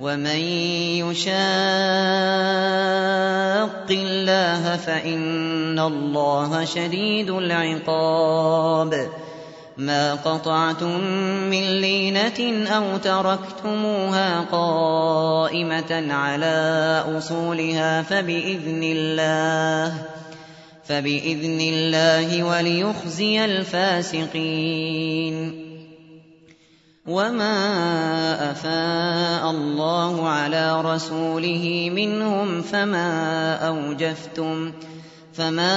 ومن يشاق الله فإن الله شديد العقاب ما قطعتم من لينة أو تركتموها قائمة على أصولها فبإذن الله فبإذن الله وليخزي الفاسقين وما أفاء الله على رسوله منهم فما أوجفتم فما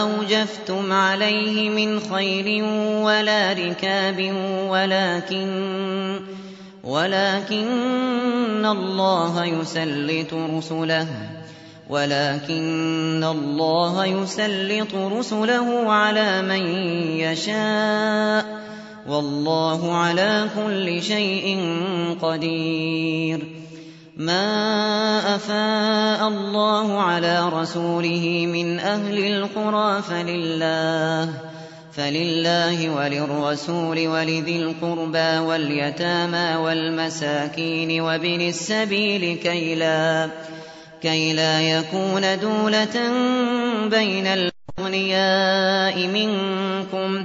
أوجفتم عليه من خير ولا ركاب ولكن ولكن الله يسلط رسله ولكن الله يسلط رسله على من يشاء والله على كل شيء قدير. ما أفاء الله على رسوله من أهل القرى فلله فلله وللرسول ولذي القربى واليتامى والمساكين وابن السبيل كي لا, كي لا يكون دولة بين الأغنياء منكم.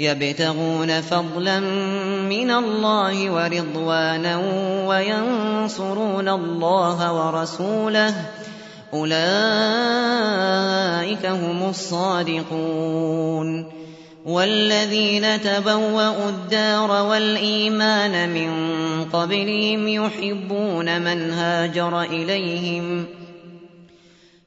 يبتغون فضلا من الله ورضوانا وينصرون الله ورسوله. أولئك هم الصادقون. والذين تبوأوا الدار والإيمان من قبلهم يحبون من هاجر إليهم.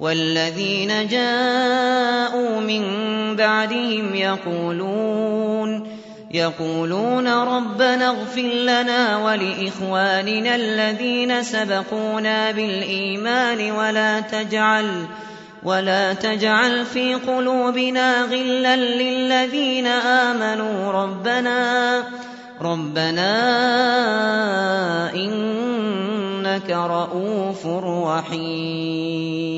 والذين جاءوا من بعدهم يقولون يقولون ربنا اغفر لنا ولإخواننا الذين سبقونا بالإيمان ولا تجعل ولا تجعل في قلوبنا غلا للذين آمنوا ربنا ربنا إنك رؤوف رحيم.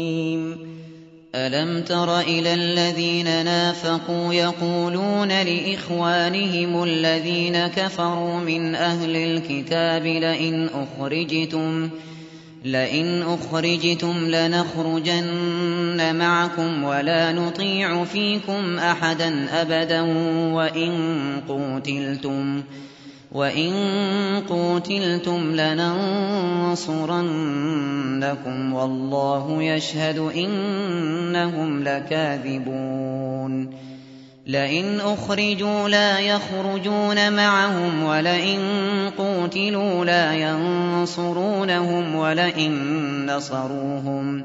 ألم تر إلى الذين نافقوا يقولون لإخوانهم الذين كفروا من أهل الكتاب لئن أخرجتم لئن أخرجتم لنخرجن معكم ولا نطيع فيكم أحدا أبدا وإن قوتلتم وإن قوتلتم لننصرن لَيَسْجُنُنَّكُمْ وَاللَّهُ يَشْهَدُ إِنَّهُمْ لَكَاذِبُونَ لئن أخرجوا لا يخرجون معهم ولئن قوتلوا لا ينصرونهم ولئن نصروهم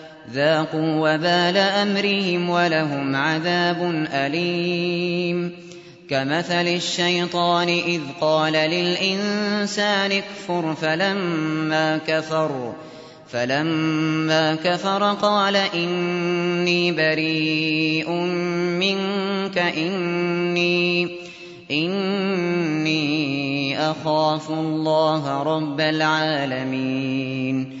ذاقوا وبال أمرهم ولهم عذاب أليم. كمثل الشيطان إذ قال للإنسان اكفر فلما كفر فلما كفر قال إني بريء منك إني إني أخاف الله رب العالمين.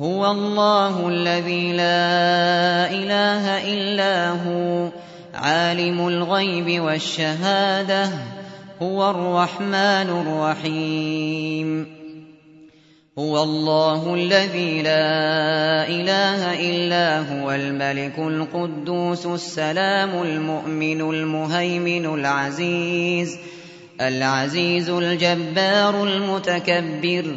هو الله الذي لا إله إلا هو عالم الغيب والشهادة هو الرحمن الرحيم. هو الله الذي لا إله إلا هو الملك القدوس السلام المؤمن المهيمن العزيز العزيز الجبار المتكبر